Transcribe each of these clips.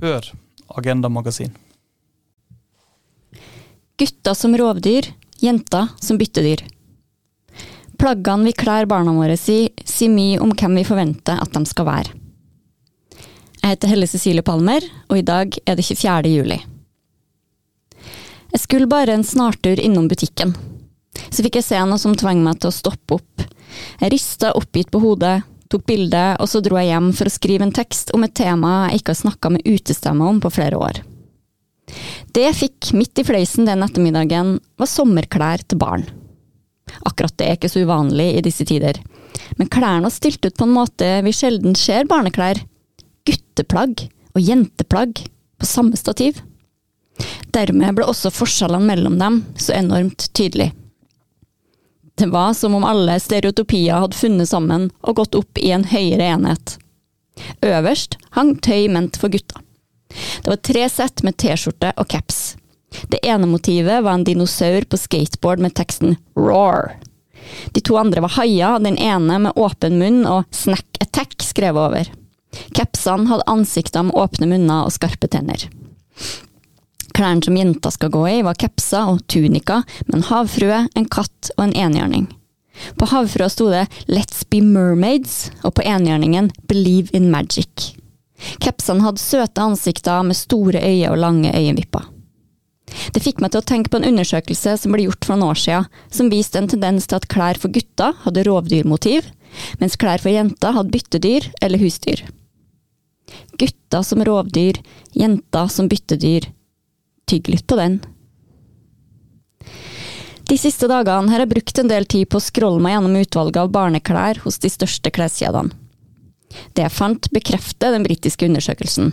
Hør Agenda Magasin. Gutter som rovdyr, jenter som byttedyr. Plaggene vi kler barna våre i, sier mye om hvem vi forventer at de skal være. Jeg heter Helle Cecilie Palmer, og i dag er det 24. juli. Jeg skulle bare en snartur innom butikken. Så fikk jeg se noe som tvang meg til å stoppe opp. Jeg rista oppgitt på hodet, tok bilde, og så dro jeg hjem for å skrive en tekst om et tema jeg ikke har snakka med utestemme om på flere år. Det jeg fikk midt i fleisen den ettermiddagen, var sommerklær til barn. Akkurat det er ikke så uvanlig i disse tider, men klærne var stilt ut på en måte vi sjelden ser barneklær. Gutteplagg og jenteplagg på samme stativ. Dermed ble også forskjellene mellom dem så enormt tydelig. Det var som om alle stereotopier hadde funnet sammen og gått opp i en høyere enhet. Øverst hang tøy ment for gutta. Det var tre sett med T-skjorte og caps. Det ene motivet var en dinosaur på skateboard med teksten Roar. De to andre var haier, den ene med åpen munn og Snack Attack skrevet over. Capsene hadde ansikter med åpne munner og skarpe tenner. Klærne som jenta skal gå i, var kapser og tunika med en havfrue, en katt og en enhjørning. På havfrua sto det Let's be mermaids, og på enhjørningen Believe in magic. Kapsene hadde søte ansikter med store øyne og lange øyenvipper. Det fikk meg til å tenke på en undersøkelse som ble gjort for noen år siden, som viste en tendens til at klær for gutter hadde rovdyrmotiv, mens klær for jenter hadde byttedyr eller husdyr. Gutter som rovdyr, jenter som byttedyr. Tygg litt på den. De siste dagene har jeg brukt en del tid på å scrolle meg gjennom utvalget av barneklær hos de største kleskjedene. Det jeg fant, bekrefter den britiske undersøkelsen.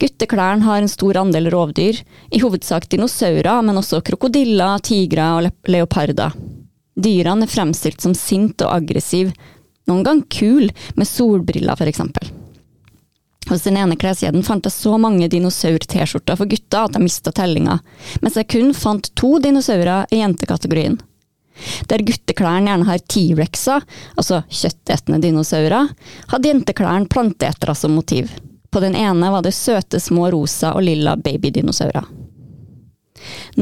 Gutteklærne har en stor andel rovdyr, i hovedsak dinosaurer, men også krokodiller, tigre og leoparder. Dyrene er fremstilt som sint og aggressiv, noen gang kul, med solbriller for eksempel. Hos den ene kleskjeden fant jeg så mange dinosaur-T-skjorter for gutter at jeg mista tellinga, mens jeg kun fant to dinosaurer i jentekategorien. Der gutteklærne gjerne har T-rexer, altså kjøttetende dinosaurer, hadde jenteklærne planteetere som motiv. På den ene var det søte små rosa og lilla babydinosaurer.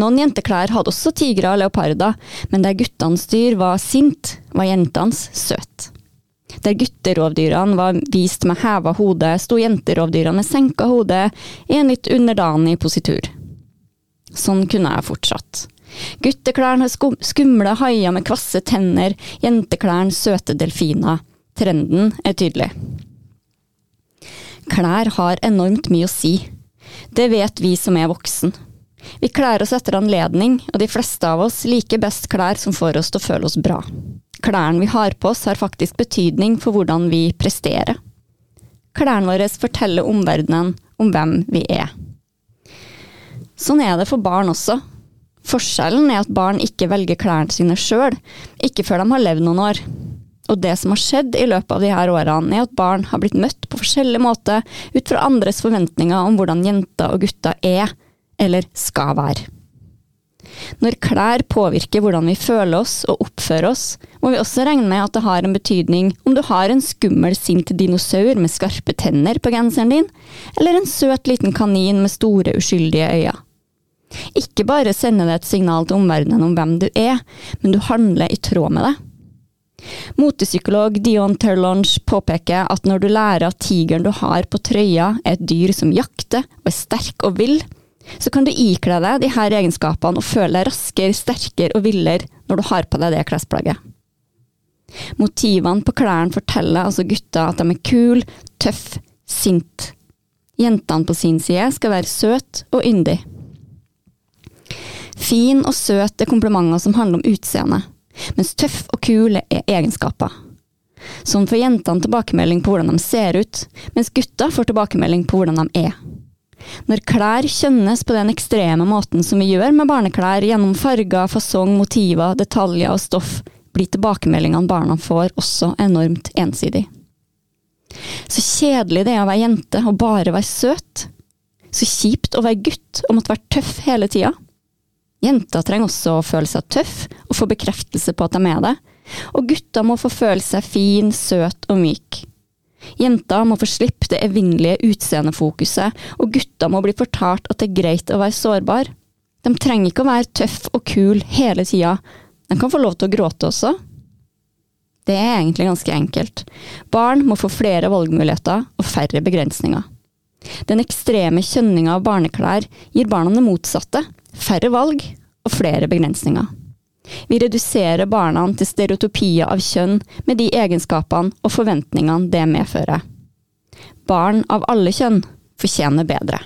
Noen jenteklær hadde også tigre og leoparder, men der guttenes dyr var sint, var jentenes søt. Der gutterovdyrene var vist med heva hode, sto jenterovdyrene med senka hode i en litt underdanig positur. Sånn kunne jeg fortsatt. Gutteklærne skumle haier med kvasse tenner, jenteklærne søte delfiner. Trenden er tydelig. Klær har enormt mye å si. Det vet vi som er voksen. Vi kler oss etter anledning, og de fleste av oss liker best klær som får oss til å føle oss bra. Klærne vi har på oss har faktisk betydning for hvordan vi presterer. Klærne våre forteller omverdenen om hvem vi er. Sånn er det for barn også. Forskjellen er at barn ikke velger klærne sine sjøl, ikke før de har levd noen år. Og det som har skjedd i løpet av de her årene, er at barn har blitt møtt på forskjellig måte ut fra andres forventninger om hvordan jenter og gutter er, eller skal være. Når klær påvirker hvordan vi føler oss og oppfører oss, må vi også regne med at det har en betydning om du har en skummel, sint dinosaur med skarpe tenner på genseren din, eller en søt liten kanin med store, uskyldige øyne. Ikke bare sender det et signal til omverdenen om hvem du er, men du handler i tråd med det. Motepsykolog Dion Terlonge påpeker at når du lærer at tigeren du har på trøya er et dyr som jakter og er sterk og vill, så kan du ikle deg de her egenskapene og føle deg raskere, sterkere og villere når du har på deg det klesplagget. Motivene på klærne forteller altså gutta at de er kule, tøff, sint. Jentene på sin side skal være søte og yndige. Fin og søt er komplimenter som handler om utseende, mens tøff og kul er egenskaper. Sånn får jentene tilbakemelding på hvordan de ser ut, mens gutta får tilbakemelding på hvordan de er. Når klær kjønnes på den ekstreme måten som vi gjør med barneklær, gjennom farger, fasong, motiver, detaljer og stoff, blir tilbakemeldingene barna får også enormt ensidig. Så kjedelig det er å være jente og bare være søt. Så kjipt å være gutt og måtte være tøff hele tida. Jenter trenger også å føle seg tøff og få bekreftelse på at de er det. Og gutter må få føle seg fin, søt og myk. Jenter må få slippe det evinnelige utseendefokuset, og gutta må bli fortalt at det er greit å være sårbar. De trenger ikke å være tøff og kul hele tida, de kan få lov til å gråte også. Det er egentlig ganske enkelt. Barn må få flere valgmuligheter og færre begrensninger. Den ekstreme kjønninga av barneklær gir barna det motsatte, færre valg og flere begrensninger. Vi reduserer barna til stereotypier av kjønn med de egenskapene og forventningene det medfører. Barn av alle kjønn fortjener bedre.